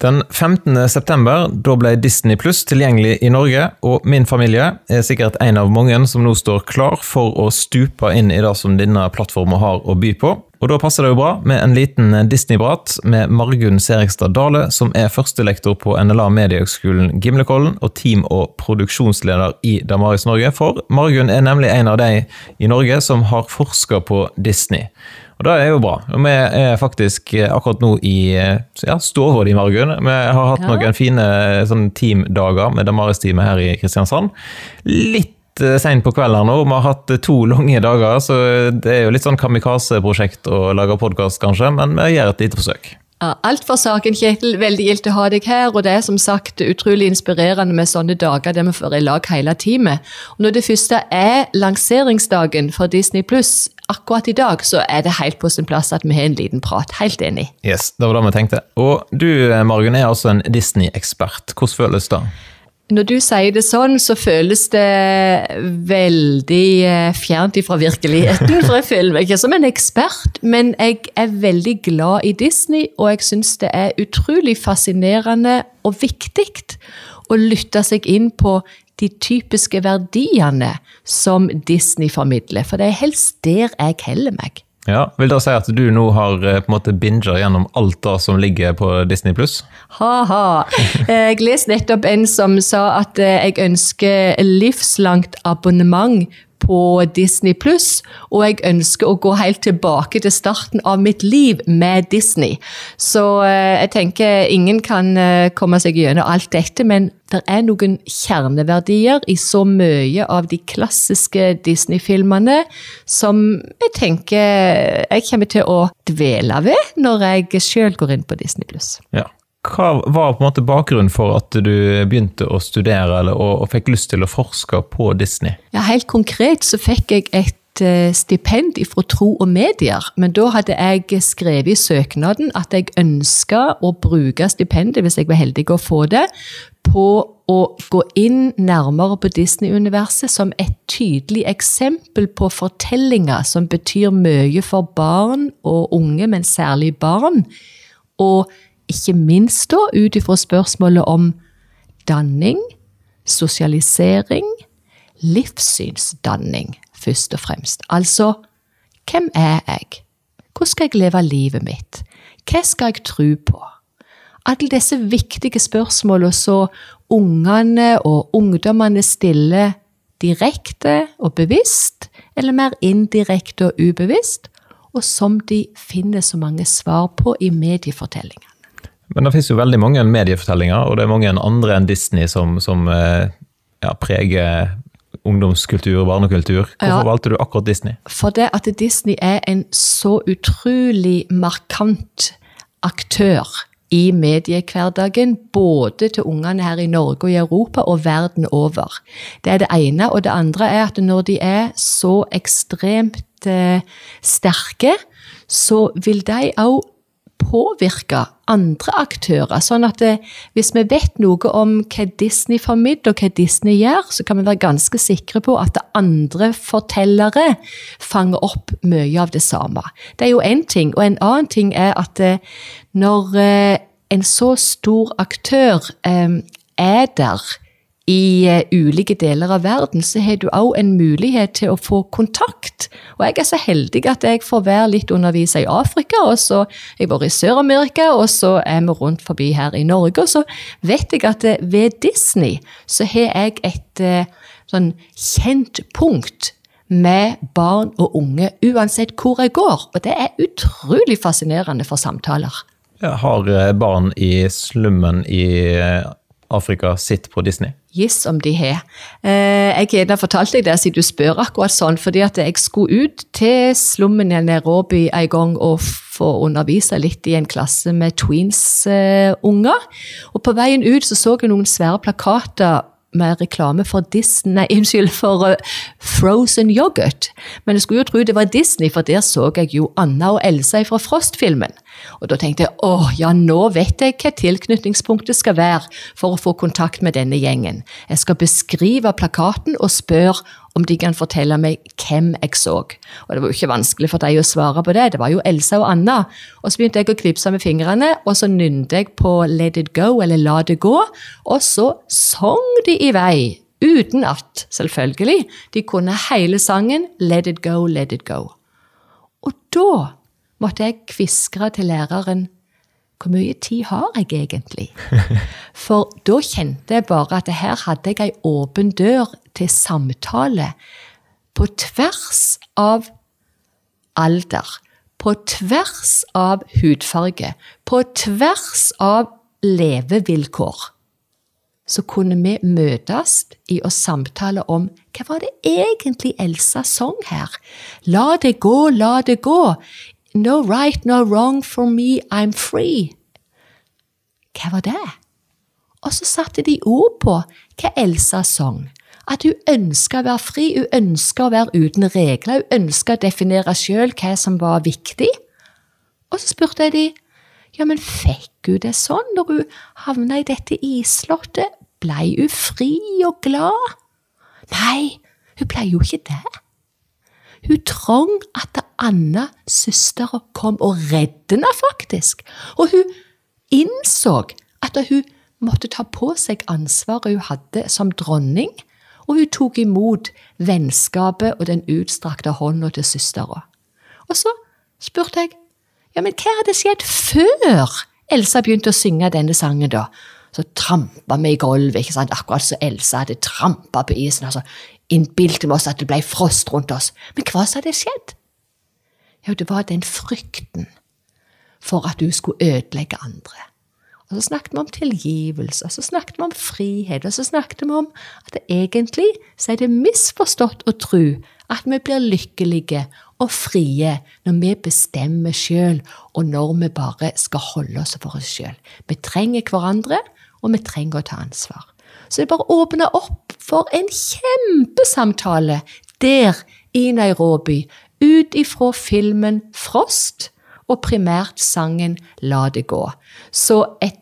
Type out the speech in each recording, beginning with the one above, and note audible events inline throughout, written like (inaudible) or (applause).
Den 15. september da ble Disney Pluss tilgjengelig i Norge, og min familie er sikkert en av mange som nå står klar for å stupe inn i det som denne plattformen har å by på. Og Da passer det jo bra med en liten Disney-prat med Margunn Serigstad Dale, som er førstelektor på NLA Mediehøgskolen Gimlekollen og team- og produksjonsleder i Damaris Norge. For Margunn er nemlig en av de i Norge som har forska på Disney. Og Det er jo bra. Og Vi er faktisk eh, akkurat nå i eh, ja, stua di, Margunn. Vi har hatt ja. noen fine eh, sånn teamdager med Damaris-teamet her i Kristiansand. Litt seint på kvelden nå. Vi har hatt to (laughs) lange dager, så det er jo litt sånn kamikaze-prosjekt å lage podkast, kanskje, men vi gjør et lite forsøk. Alt for saken, Kjetil. Veldig gildt å ha deg her. Og det er som sagt utrolig inspirerende med sånne dager der vi får i lag hele teamet. Og når det første er lanseringsdagen for Disney pluss akkurat i dag, så er det helt på sin plass at vi har en liten prat. Helt enig. Yes, det var det vi tenkte. Og du, Margunn, er altså en Disney-ekspert. Hvordan føles det? Når du sier det sånn, så føles det veldig eh, fjernt fra virkeligheten. For jeg føler meg ikke som en ekspert, men jeg er veldig glad i Disney, og jeg syns det er utrolig fascinerende og viktig å lytte seg inn på de typiske verdiene som Disney formidler. For det er helst der jeg heller meg. Ja, Vil det si at du nå har eh, på en måte binger gjennom alt det som ligger på Disney pluss? Ha-ha. Jeg leste nettopp en som sa at eh, jeg ønsker livslangt abonnement på Disney pluss, og jeg ønsker å gå helt tilbake til starten av mitt liv med Disney. Så eh, jeg tenker ingen kan eh, komme seg gjennom alt dette, men det er noen kjerneverdier i så mye av de klassiske Disney-filmene som jeg tenker jeg kommer til å dvele ved når jeg sjøl går inn på Disney pluss. Ja. Hva var på en måte bakgrunnen for at du begynte å studere eller, og, og, fikk lyst til å forske på Disney? Ja, Helt konkret så fikk jeg et uh, stipend fra Tro og Medier. Men da hadde jeg skrevet i søknaden at jeg ønska å bruke stipendet, hvis jeg var heldig å få det, på å gå inn nærmere på Disney-universet som et tydelig eksempel på fortellinger som betyr mye for barn og unge, men særlig barn. og ikke minst da ut ifra spørsmålet om danning, sosialisering, livssynsdanning, først og fremst. Altså, hvem er jeg? Hvordan skal jeg leve livet mitt? Hva skal jeg tro på? Alle disse viktige spørsmålene så ungene og ungdommene stiller direkte og bevisst, eller mer indirekte og ubevisst, og som de finner så mange svar på i mediefortellinger. Men det finnes jo veldig mange mediefortellinger, og det er mange andre enn Disney som, som eh, ja, preger ungdomskultur og barnekultur. Hvorfor ja, valgte du akkurat Disney? For det at Disney er en så utrolig markant aktør i mediehverdagen, både til ungene her i Norge og i Europa og verden over. Det er det ene. Og det andre er at når de er så ekstremt eh, sterke, så vil de òg påvirke andre aktører. Sånn at det, hvis vi vet noe om hva Disney formidler, og hva Disney gjør, så kan vi være ganske sikre på at andre fortellere fanger opp mye av det samme. Det er jo én ting. Og en annen ting er at eh, når eh, en så stor aktør eh, er der i uh, ulike deler av verden, så har du òg en mulighet til å få kontakt. Og jeg er så heldig at jeg får være litt undervise i Afrika, og så har jeg vært i Sør-Amerika, og så er vi rundt forbi her i Norge. Og så vet jeg at uh, ved Disney så har jeg et uh, sånn kjent punkt med barn og unge, uansett hvor jeg går. Og det er utrolig fascinerende for samtaler. Jeg har barn i slummen i Afrika sitt på Disney? Giss om de har. Eh, jeg har fortalt deg det siden du spør akkurat sånn, fordi at jeg skulle ut til slummen i Nairobi en gang og få undervise litt i en klasse med tweens-unger. Og på veien ut så, så jeg noen svære plakater med reklame for Disney, nei, unnskyld, for uh, Frozen yoghurt. Men jeg skulle jo tro det var Disney, for der så jeg jo Anna og Elsa fra Frost-filmen. Og da tenkte jeg åh, ja, nå vet jeg hva tilknytningspunktet skal være for å få kontakt med denne gjengen. Jeg skal beskrive plakaten og spørre om de kan fortelle meg hvem jeg så. Og det var jo ikke vanskelig for dem å svare på det, det var jo Elsa og Anna. Og så begynte jeg å knipse med fingrene, og så nynnet jeg på Let it go, eller La det gå, og så sang de i vei. Uten at, selvfølgelig, de kunne hele sangen Let it go, let it go. Og da måtte jeg kviskre til læreren hvor mye tid har jeg egentlig? (laughs) For da kjente jeg bare at her hadde jeg ei åpen dør til samtale på tvers av alder, på tvers av hudfarge, på tvers av levevilkår. Så kunne vi møtes i å samtale om hva var det egentlig Elsa sang her? La det gå, la det gå. No right, no wrong for me, I'm free. Hva var det? Og så satte de ord på hva Elsa sang. At hun ønska å være fri, hun ønska å være uten regler, hun ønska å definere sjøl hva som var viktig. Og så spurte jeg de, ja, men fikk hun det sånn når hun havna i dette isslottet? Blei hun fri og glad? Nei, hun blei jo ikke det. Hun trong at Anna, søstera, kom og redde henne, faktisk. Og hun innså at hun måtte ta på seg ansvaret hun hadde som dronning, og hun tok imot vennskapet og den utstrakte hånda til søstera. Og så spurte jeg ja, men hva hadde skjedd før Elsa begynte å synge denne sangen, da? Så trampa vi i gulvet, ikke sant? akkurat som Elsa hadde trampa på isen. altså innbilte vi oss at det ble frost rundt oss. Men hva som hadde skjedd? Jo, det var den frykten for at du skulle ødelegge andre. Og Så snakket vi om tilgivelse, og så snakket vi om frihet, og så snakket vi om at egentlig så er det misforstått å tro at vi blir lykkelige og frie når vi bestemmer sjøl, og når vi bare skal holde oss for oss sjøl. Vi trenger hverandre, og vi trenger å ta ansvar. Så det bare åpna opp for en kjempesamtale der i Nairobi, ut ifra filmen Frost og primært sangen La det gå. Så et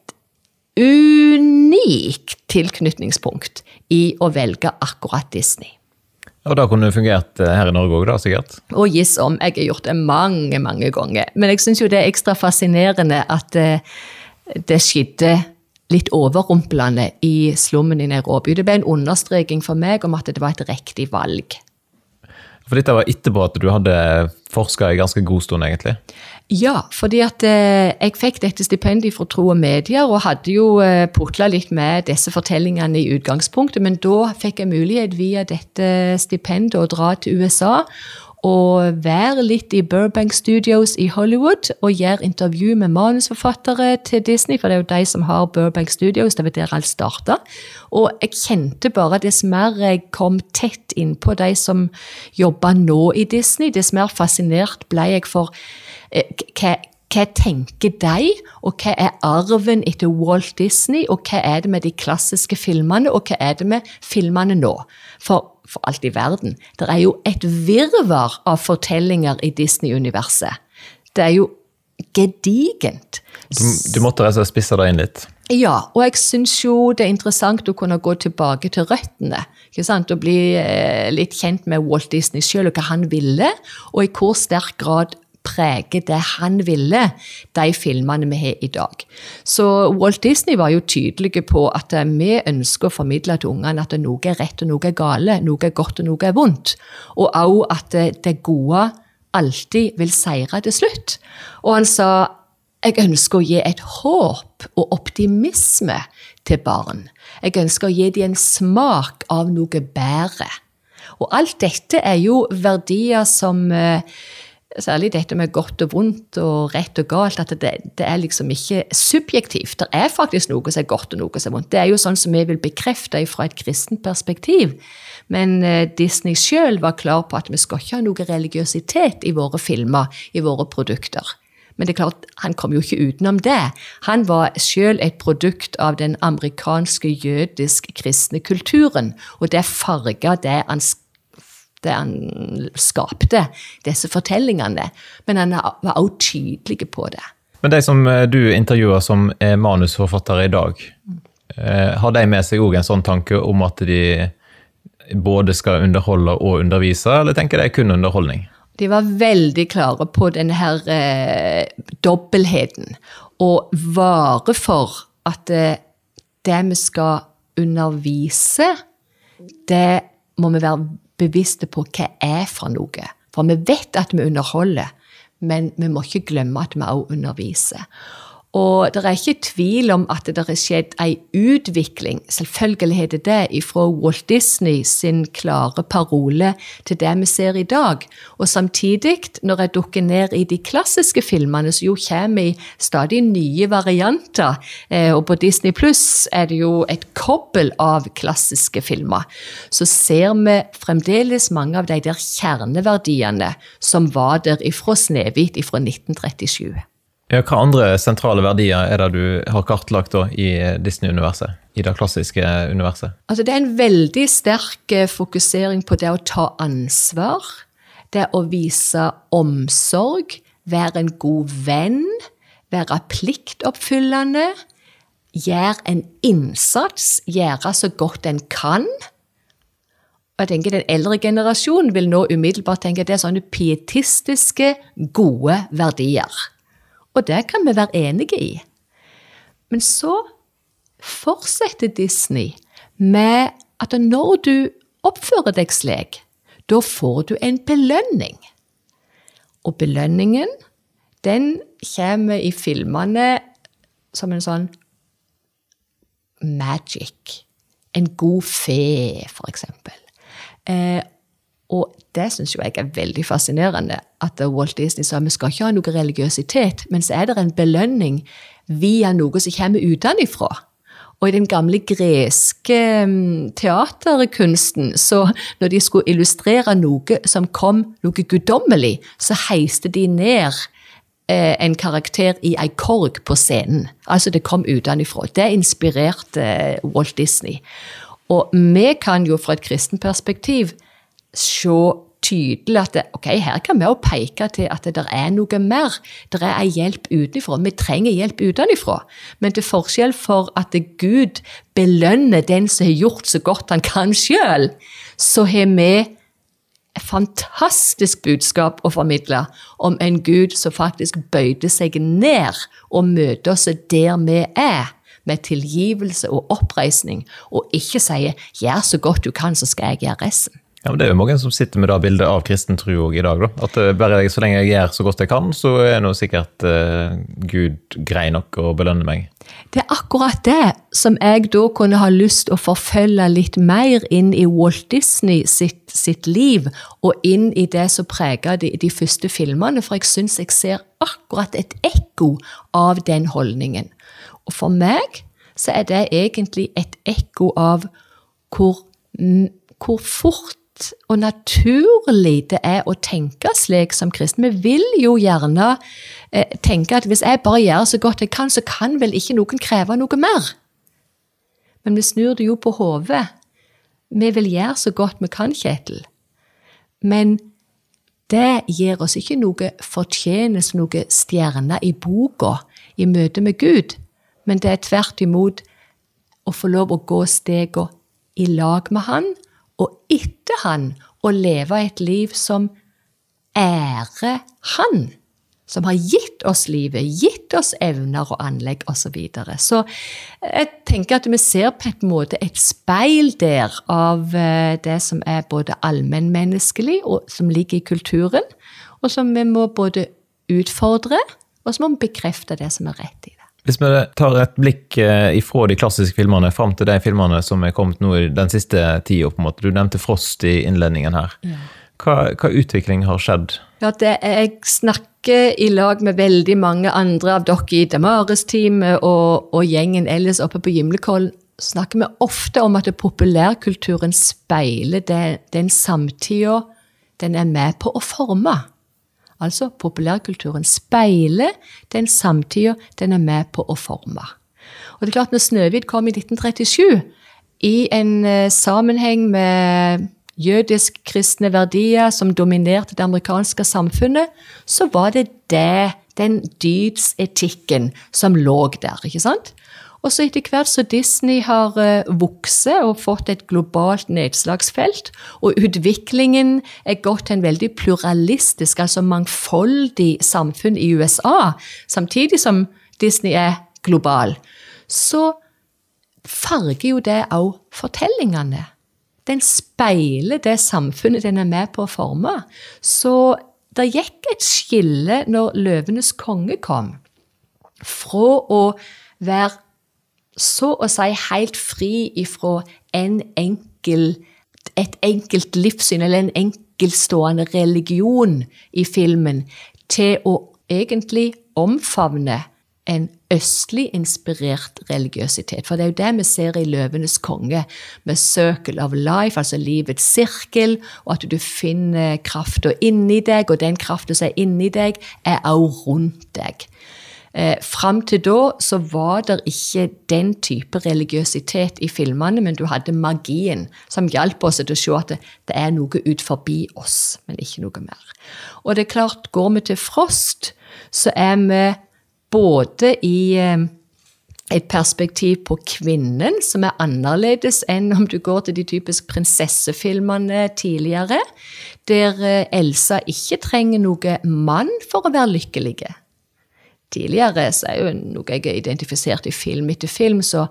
unikt tilknytningspunkt i å velge akkurat Disney. Og da kunne det fungert eh, her i Norge òg, sikkert? Og giss om. Jeg har gjort det mange, mange ganger. Men jeg syns jo det er ekstra fascinerende at eh, det skjedde litt overrumplende i slummen i Nairobi. Det ble en understreking for meg om at det var et riktig valg. For dette var etterpå at du hadde forska i ganske god stund, egentlig? Ja, fordi at eh, jeg fikk dette stipendiet fra Tro og Medier, og hadde jo eh, putla litt med disse fortellingene i utgangspunktet, men da fikk jeg mulighet via dette stipendet å dra til USA og være litt i Burbank Studios i Hollywood og gjøre intervju med manusforfattere til Disney, for det er jo de som har Burbank Studios, det var der alt starta. Og jeg kjente bare dess mer jeg kom tett innpå de som jobber nå i Disney, dess mer fascinert ble jeg for eh, hva hva tenker de, og hva er arven etter Walt Disney, og hva er det med de klassiske filmene, og hva er det med filmene nå? For for alt i verden. Det er jo et virvar av fortellinger i Disney-universet. Det er jo gedigent. Du, du måtte altså spisse det inn litt? Ja, og jeg syns jo det er interessant å kunne gå tilbake til røttene. ikke sant? Og bli eh, litt kjent med Walt Disney sjøl og hva han ville, og i hvor sterk grad preger det han ville, de filmene vi har i dag. Så Walt Disney var jo tydelige på at eh, vi ønsker å formidle til ungene at noe er rett og noe er gale, noe er godt og noe er vondt. Og òg at eh, det gode alltid vil seire til slutt. Og han sa jeg ønsker å gi et håp og optimisme til barn. Jeg ønsker å gi dem en smak av noe bedre. Og alt dette er jo verdier som eh, særlig dette med godt og vondt og rett og galt, at det, det, er liksom ikke subjektivt. Det er faktisk noe som er godt og noe som er vondt. Det er jo sånn som vi vil bekrefte fra et kristent perspektiv. Men eh, Disney sjøl var klar på at vi skal ikke ha noe religiøsitet i våre filmer, i våre produkter. Men det er klart, han kom jo ikke utenom det. Han var sjøl et produkt av den amerikanske jødisk-kristne kulturen, og det farga det han det han skapte, disse fortellingene. Men han var også tydelig på det. Men de som eh, du intervjuer som er manusforfattere i dag, mm. har de med seg òg en sånn tanke om at de både skal underholde og undervise, eller tenker de kun underholdning? De var veldig klare på denne her eh, dobbeltheten, og vare for at eh, det vi skal undervise, det må vi være bevisste på hva er for noe. For vi vet at vi underholder, men vi må ikke glemme at vi også underviser. Og det er ikke tvil om at det har skjedd en utvikling, selvfølgelig heter det det, fra Walt Disney sin klare parole til det vi ser i dag. Og samtidig, når jeg dukker ned i de klassiske filmene, som jo kommer i stadig nye varianter, eh, og på Disney Pluss er det jo et kobbel av klassiske filmer, så ser vi fremdeles mange av de der kjerneverdiene som var der ifra Snehvit ifra 1937. Ja, hva andre sentrale verdier er det du har kartlagt da, i Disney-universet? I det klassiske universet? Altså, det er en veldig sterk eh, fokusering på det å ta ansvar. Det å vise omsorg, være en god venn, være pliktoppfyllende. Gjøre en innsats, gjøre så godt en kan. Og jeg tenker Den eldre generasjonen vil nå umiddelbart tenke at det er sånne pietistiske, gode verdier. Og det kan vi være enige i. Men så fortsetter Disney med at når du oppfører deg slik, da får du en belønning. Og belønningen, den kommer i filmene som en sånn magic. En god fe, for eksempel. Eh, og det syns jeg er veldig fascinerende. At Walt Disney sa vi skal ikke ha noe religiøsitet, men så er det en belønning via noe som kommer utenfra. Og i den gamle greske mm, teaterkunsten, så når de skulle illustrere noe som kom, noe guddommelig, så heiste de ned eh, en karakter i ei korg på scenen. Altså det kom utenfra. Det inspirerte eh, Walt Disney. Og vi kan jo fra et kristen perspektiv se tydelig at det, ok, her kan vi også peke til at det er noe mer. Det er en hjelp utenfra. Vi trenger hjelp utenfra. Men til forskjell for at Gud belønner den som har gjort så godt han kan sjøl, så har vi et fantastisk budskap å formidle om en Gud som faktisk bøyde seg ned og møter oss der vi er med tilgivelse og oppreisning, og ikke sier 'gjør så godt du kan, så skal jeg gjøre resten'. Ja, men Det er jo mange som sitter med det bildet av kristen tro i dag. da. At bare bare så lenge jeg gjør så godt jeg kan, så er nå sikkert uh, Gud grei nok å belønne meg. Det er akkurat det som jeg da kunne ha lyst å forfølge litt mer inn i Walt Disney sitt, sitt liv, og inn i det som preger de, de første filmene. For jeg syns jeg ser akkurat et ekko av den holdningen. Og for meg så er det egentlig et ekko av hvor, hvor fort og naturlig det er å tenke slik som kristen. Vi vil jo gjerne eh, tenke at hvis jeg bare gjør så godt jeg kan, så kan vel ikke noen kreve noe mer. Men vi snur det jo på hodet. Vi vil gjøre så godt vi kan, Kjetil. Men det gir oss ikke noe fortjeneste, noe stjerne i boka i møte med Gud, men det er tvert imot å få lov å gå stegene i lag med Han etter han å leve et liv som ærer han, som har gitt oss livet, gitt oss evner og anlegg osv. Så, videre. så jeg tenker at vi ser på en måte et speil der av eh, det som er både allmennmenneskelig, og som ligger i kulturen, og som vi må både utfordre, og så må bekrefte det som er rett i. Hvis vi tar et blikk eh, ifra de klassiske filmene fram til de filmene som er kommet nå i den siste tida, på en måte. Du nevnte Frost i innledningen her. Hva, hva utvikling har skjedd? Ja, det, Jeg snakker i lag med veldig mange andre av dere i Damares-teamet og, og, gjengen ellers oppe på Gimlekollen. snakker vi ofte om at populærkulturen speiler det, den samtida den er med på å forme. Altså populærkulturen speiler den samtida den er med på å forme. Og det er klart Når Snøhvit kom i 1937, i en eh, sammenheng med jødisk-kristne verdier som dominerte det amerikanske samfunnet, så var det det, den dydsetikken som lå der. ikke sant? Og så etter hvert som Disney har uh, vokst og fått et globalt nedslagsfelt, og utviklingen er gått til en veldig pluralistisk, altså mangfoldig samfunn i USA, samtidig som Disney er global, så farger jo det òg fortellingene. Den speiler det samfunnet den er med på å forme. Så det gikk et skille når 'Løvenes konge' kom, fra å være så å si helt fri ifra en enkel, et enkelt livssyn eller en enkeltstående religion i filmen, til å egentlig omfavne en østlig inspirert religiøsitet. For det er jo det vi ser i 'Løvenes konge', med 'circle of life', altså livets sirkel, og at du finner krafta inni deg, og den krafta som er inni deg, er også rundt deg. Eh, Fram til da så var det ikke den type religiøsitet i filmene, men du hadde magien som hjalp oss til å se at det, det er noe ut forbi oss, men ikke noe mer. Og det er klart, går vi til Frost, så er vi både i eh, et perspektiv på kvinnen, som er annerledes enn om du går til de typiske prinsessefilmene tidligere, der eh, Elsa ikke trenger noe mann for å være lykkelig. Tidligere så er jo noe jeg har identifisert i film etter film, så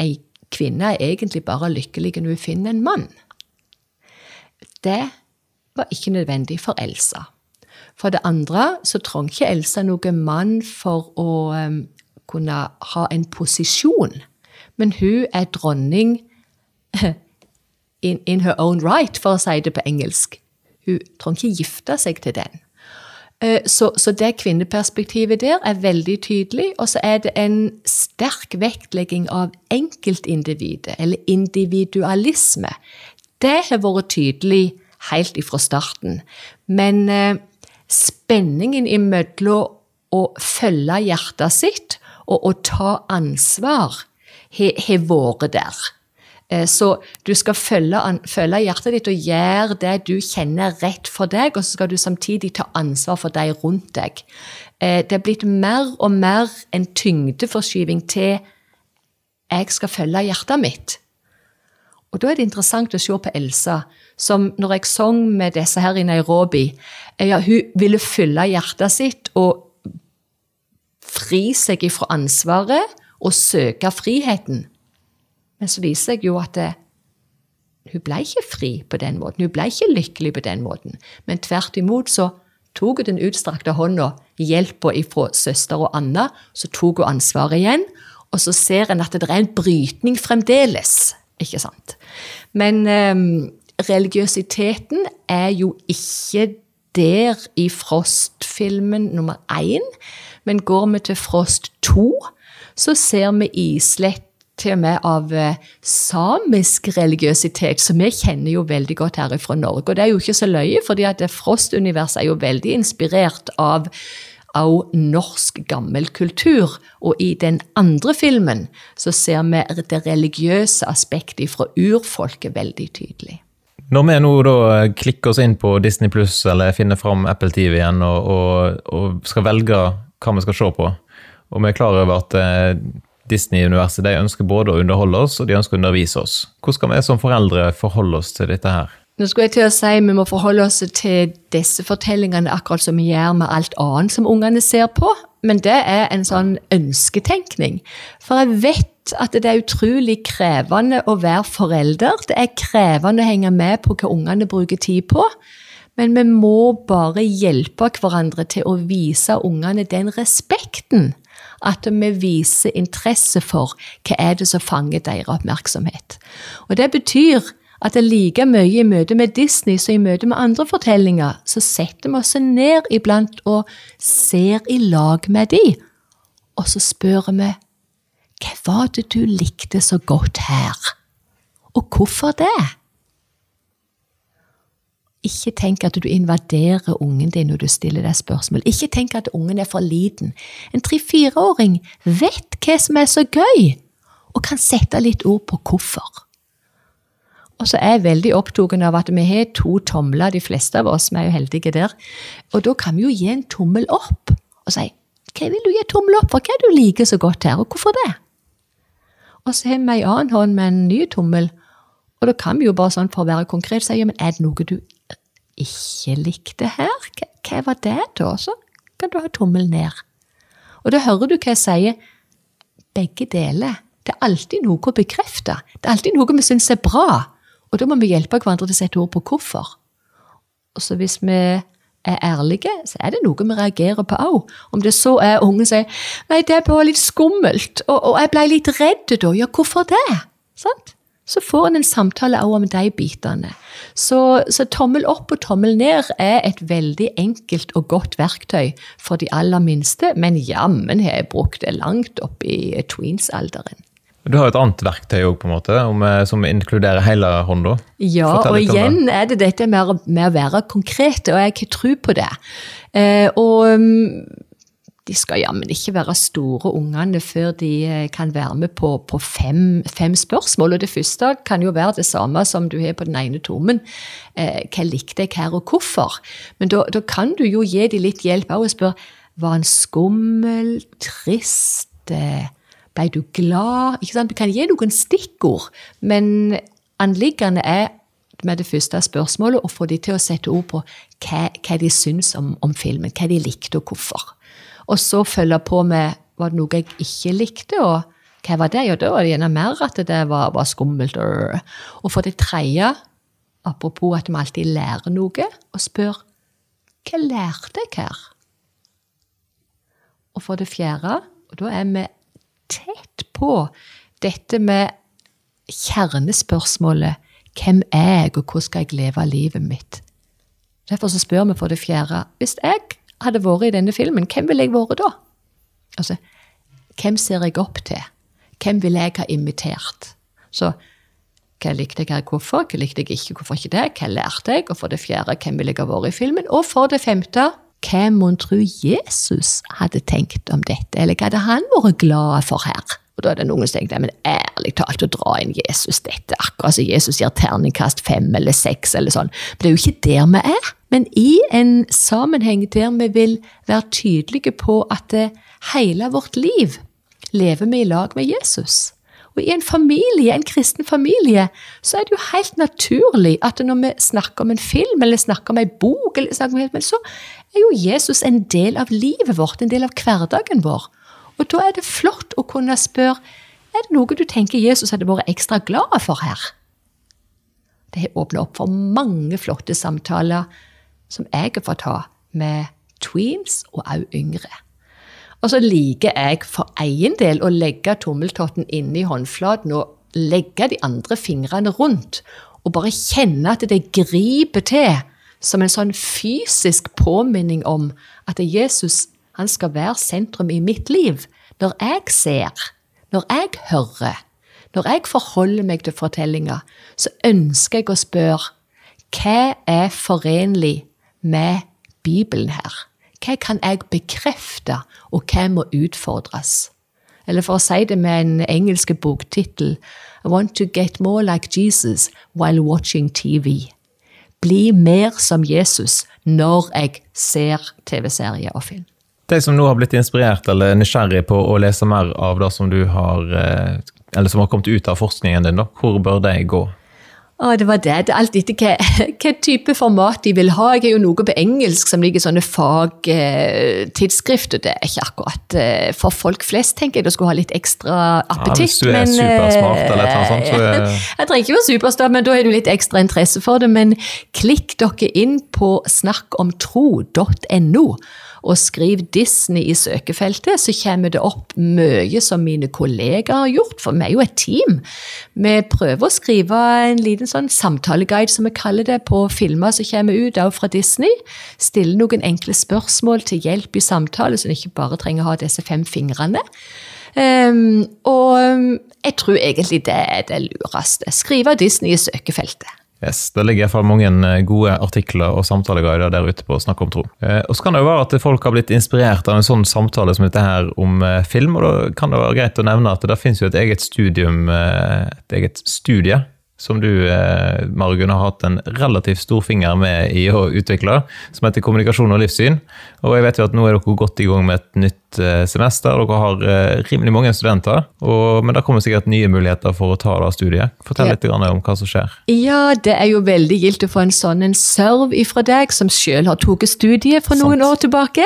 ei kvinne er egentlig bare lykkelig når hun finner en mann. Det var ikke nødvendig for Elsa. For det andre så trenger ikke Elsa noen mann for å um, kunne ha en posisjon, men hun er dronning (laughs) in, in, her own right, for å si det på engelsk. Hun trenger ikke gifte seg til den. Uh, så, så, det kvinneperspektivet der er veldig tydelig. Og så er det en sterk vektlegging av enkeltindividet, eller individualisme. Det har vært tydelig helt ifra starten. Men eh, spenningen imellom å følge hjertet sitt og å ta ansvar har vært der. Eh, så du skal følge, følge, hjertet ditt og gjøre det du kjenner rett for deg, og så skal du samtidig ta ansvar for de rundt deg. Eh, det er blitt mer og mer en tyngdeforskyving til jeg skal følge hjertet mitt. Og da er det interessant å se på Elsa, som når jeg sang med disse her i Nairobi ja, Hun ville fylle hjertet sitt og fri seg ifra ansvaret og søke friheten. Men så viser jeg jo at det, hun ble ikke fri på den måten. Hun ble ikke lykkelig på den måten. Men tvert imot så tok hun den utstrakte hånda, hjelpa ifra søster og Anna, så tok hun ansvaret igjen. Og så ser en at det er en brytning fremdeles. Ikke sant? Men um, religiøsiteten er jo ikke der i Frost-filmen nummer én, men går vi til Frost 2, så ser vi islett til og med av eh, samisk religiøsitet, som vi kjenner jo veldig godt her fra Norge. Og det er jo ikke så løye, fordi at Frost-universet er jo veldig inspirert av av norsk gammel kultur. Og i den andre filmen så ser vi det religiøse aspektet fra urfolket veldig tydelig. Når vi nå da klikker oss inn på Disney Pluss eller finner fram Apple TV igjen og, og, og, skal velge hva vi skal se på, og vi er klar over at eh, Disney-universet de ønsker både å underholde oss og de ønsker å undervise oss, hvordan skal vi som foreldre forholde oss til dette her? Nå skulle jeg til å si Vi må forholde oss til disse fortellingene akkurat som vi gjør med alt annet som ungene ser på. Men det er en sånn ønsketenkning. For jeg vet at det er utrolig krevende å være forelder. Det er krevende å henge med på hva ungene bruker tid på. Men vi må bare hjelpe hverandre til å vise ungene den respekten. At vi viser interesse for hva er det som fanger deres oppmerksomhet. Og det betyr at det like mye i møte med Disney som i møte med andre fortellinger, så setter vi oss ned iblant og ser i lag med de, og så spør vi hva var det du likte så godt her, og hvorfor det? Ikke tenk at du invaderer ungen din når du stiller deg spørsmål. Ikke tenk at ungen er for liten. En tre-fireåring vet hva som er så gøy, og kan sette litt ord på hvorfor. Og så er jeg veldig opptatt av at vi har to tomler, de fleste av oss. Vi er jo heldige der. Og da kan vi jo gi en tommel opp og si hva vil du gi tommel opp for? Hva er det du liker så godt her, og hvorfor det? og så har vi ei annen hånd med en ny tommel. Og da kan vi jo bare sånn for å være konkret si ja, men er det noe du ikke likte her? Hva, hva var det, da? Så kan du ha tommel ned. Og da hører du hva jeg sier. Begge deler. Det er alltid noe å bekrefte. Det er alltid noe vi syns er bra. Og da må vi hjelpe hverandre til å sette ord på hvorfor. Og så hvis vi er ærlige, så er det noe vi reagerer på òg. Om det så er unge sier nei, det er bare litt skummelt, og, og jeg ble litt redd da. Ja, hvorfor det? Sant? Så får en en samtale også om de bitene. Så, så, tommel opp og tommel ned er et veldig enkelt og godt verktøy for de aller minste, men jammen har jeg brukt det langt opp i tweens-alderen. Du har et annet verktøy også, på en måte, som inkluderer hele hånda. Ja, og igjen det. er det dette med, med, å være konkret, og jeg har tro på det. Eh, og um, de skal jammen ikke være store ungene før de eh, kan være med på, på fem, fem, spørsmål. Og det første kan jo være det samme som du har på den ene tommen. Eh, hva likte jeg her, og hvorfor? Men da, kan du jo gi dem litt hjelp òg og spørre var han skummel, trist? Eh, ble du glad? Ikke sant? Du kan gi noen stikkord, men anliggende er med det første spørsmålet å få de til å sette ord på hva, hva de syns om, om, filmen, hva de likte og hvorfor. Og så følge på med var det noe jeg ikke likte, og hva var det? Jo, da var det gjerne mer at det var, var skummelt. Og for det tredje, apropos at vi alltid lærer noe, og spør hva lærte jeg her? Og for det fjerde, og da er vi tett på dette med kjernespørsmålet hvem er jeg, og hvordan skal jeg leve livet mitt? Derfor så spør vi for det fjerde hvis jeg hadde vært i denne filmen, hvem ville jeg vært da? Altså, hvem ser jeg opp til? Hvem ville jeg ha imitert? Så hva likte jeg her, hvorfor? Hva likte jeg ikke, hvorfor ikke det? Hva lærte jeg? Og for det fjerde, hvem ville jeg ha vært i filmen? Og for det femte, hva mon tro Jesus hadde tenkt om dette, eller hva hadde han vært glad for her? Og Da er det noen som tenker men ærlig talt å dra inn Jesus dette, akkurat som Jesus gir terningkast fem eller seks eller sånn. Men det er jo ikke der vi er. Men i en sammenheng der vi vil være tydelige på at det, hele vårt liv lever vi i lag med Jesus. Og i en familie, en kristen familie, så er det jo helt naturlig at når vi snakker om en film eller snakker om en bok, eller snakker om, så er jo Jesus en del av livet vårt, en del av hverdagen vår. Og da er det flott å kunne spørre er det noe du tenker Jesus hadde vært ekstra glad for her. Det har åpna opp for mange flotte samtaler som jeg har fått ha med tweens og også yngre. Og så liker jeg for egen del å legge tommeltotten inni håndflaten og legge de andre fingrene rundt. Og bare kjenne at det griper til som en sånn fysisk påminning om at Jesus han skal være sentrum i mitt liv. Når jeg ser, når jeg hører, når jeg forholder meg til fortellinga, så ønsker jeg å spørre hva er forenlig med Bibelen her? Hva kan jeg bekrefte, og hva må utfordres? Eller for å si det med en engelsk boktittel I want to get more like Jesus while watching TV. Bli mer som Jesus når jeg ser TV-serier og film. De som nå har blitt inspirert eller nysgjerrig på å lese mer av det som du har, eh, eller som har kommet ut av forskningen din, hvor bør de gå? Å, det var det. Det er alt etter hva, (laughs) hva, type format de vil ha. Jeg har jo noe på engelsk som ligger i sånne fagtidsskrifter. Det er ikke akkurat eh, for folk flest, tenker jeg. Du skulle ha litt ekstra appetitt. Ja, hvis du er men, supersmart eller noe sånt, så er... (laughs) Jeg trenger ikke være supersmart, men da har du litt ekstra interesse for det. Men klikk dere inn på snakkomtro.no og skriv Disney i søkefeltet, så kommer det opp mye som mine kollegaer har gjort, for vi er jo et team. Vi prøver å skrive en liten sånn samtaleguide, som vi kaller det, på filmer som kommer ut også fra Disney. Stille noen enkle spørsmål til hjelp i samtale, så en ikke bare trenger å ha disse fem fingrene. Um, og jeg tror egentlig det er det lureste. Skrive Disney i søkefeltet. Yes, Det ligger i hvert fall mange eh, gode artikler og samtaleguider der ute på å snakke om tro. Eh, og så kan det jo være at folk har blitt inspirert av en sånn samtale som dette her om eh, film. og Da kan det være greit å nevne at det finnes jo et eget studium, et eget studie som du, eh, Margunn, har hatt en relativt stor finger med i å utvikle, som heter Kommunikasjon og livssyn. Og jeg vet jo at nå er dere godt i gang med et nytt eh, semester. Dere har eh, rimelig mange studenter, og, men det kommer sikkert nye muligheter for å ta det studiet. Fortell Ja. litt grann om hva som skjer. Ja, det er jo veldig gildt å få en sånn en serv ifra deg, som selv har tatt studiet for noen Sant. år tilbake.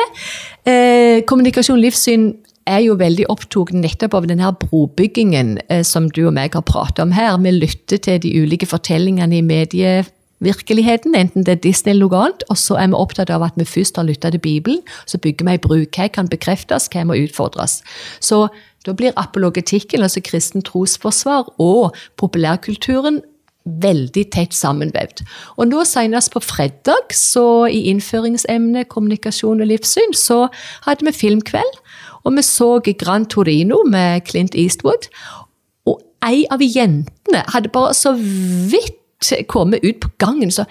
Eh, kommunikasjon livssyn er jo veldig opptatt nettopp av denne brobyggingen eh, som du og meg har pratet om her. Vi lytter til de ulike fortellingene i medievirkeligheten, enten det er Disney eller noe annet, og så er vi opptatt av at vi først har lyttet til Bibelen, så bygger vi ei bru. Hva kan bekreftes, hva må utfordres? Så da blir apologetikken, altså kristen trosforsvar, og populærkulturen veldig tett sammenvevd. Og nå senest på fredag, så i innføringsemnet kommunikasjon og livssyn, så hadde vi filmkveld. Og vi så Gran Torino med Clint Eastwood. Og ei av jentene hadde bare så vidt kommet ut på gangen, så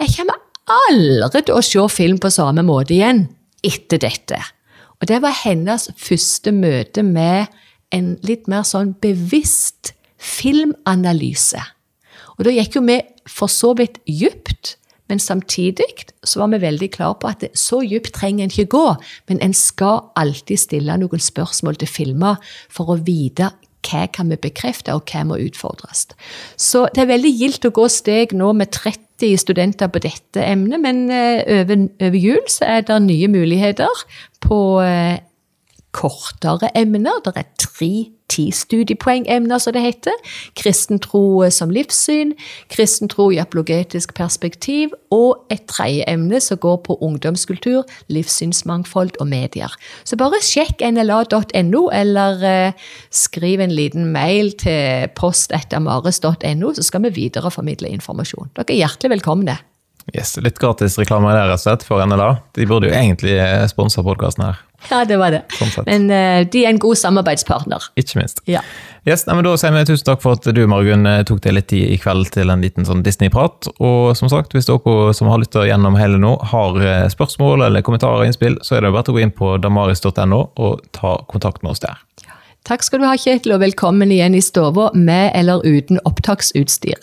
jeg kommer aldri til å se film på samme måte igjen etter dette. Og det var hennes første møte med en litt mer sånn bevisst filmanalyse. Og da gikk jo vi for så vidt dypt, men samtidig så var vi veldig klare på at så dypt trenger en ikke gå, men en skal alltid stille noen spørsmål til filmer for å vite hva kan vi bekrefte, og hva må utfordres. Så det er veldig gildt å gå steg nå med 30 studenter på dette emnet, men eh, over, over jul så er det nye muligheter på eh, kortere emner. Det er tre ti studiepoengemner, som det heter. Kristen tro som livssyn, kristen tro i apologetisk perspektiv, og et tredje emne som går på ungdomskultur, livssynsmangfold og medier. Så bare sjekk nla.no, eller eh, skriv en liten mail til post.amares.no, så skal vi videreformidle informasjon. Dere er hjertelig velkomne. Yes, litt gratis reklame der, rett og slett, for NLA. De burde jo egentlig eh, sponse podkasten her, Ja, det var det. sånn. Men uh, de er en god samarbeidspartner. Ikke minst. Ja. Yes, nei, men Da sier vi tusen takk for at du Margunn, eh, tok deg litt tid i kveld til en liten sånn Disney-prat. Og som sagt, hvis dere som har lytta gjennom hele nå, har eh, spørsmål eller kommentarer og innspill, så er det bare å gå inn på damaris.no og ta kontakt med oss der. Takk skal du ha, Kjetil, og velkommen igjen i stua med eller uten opptaksutstyr.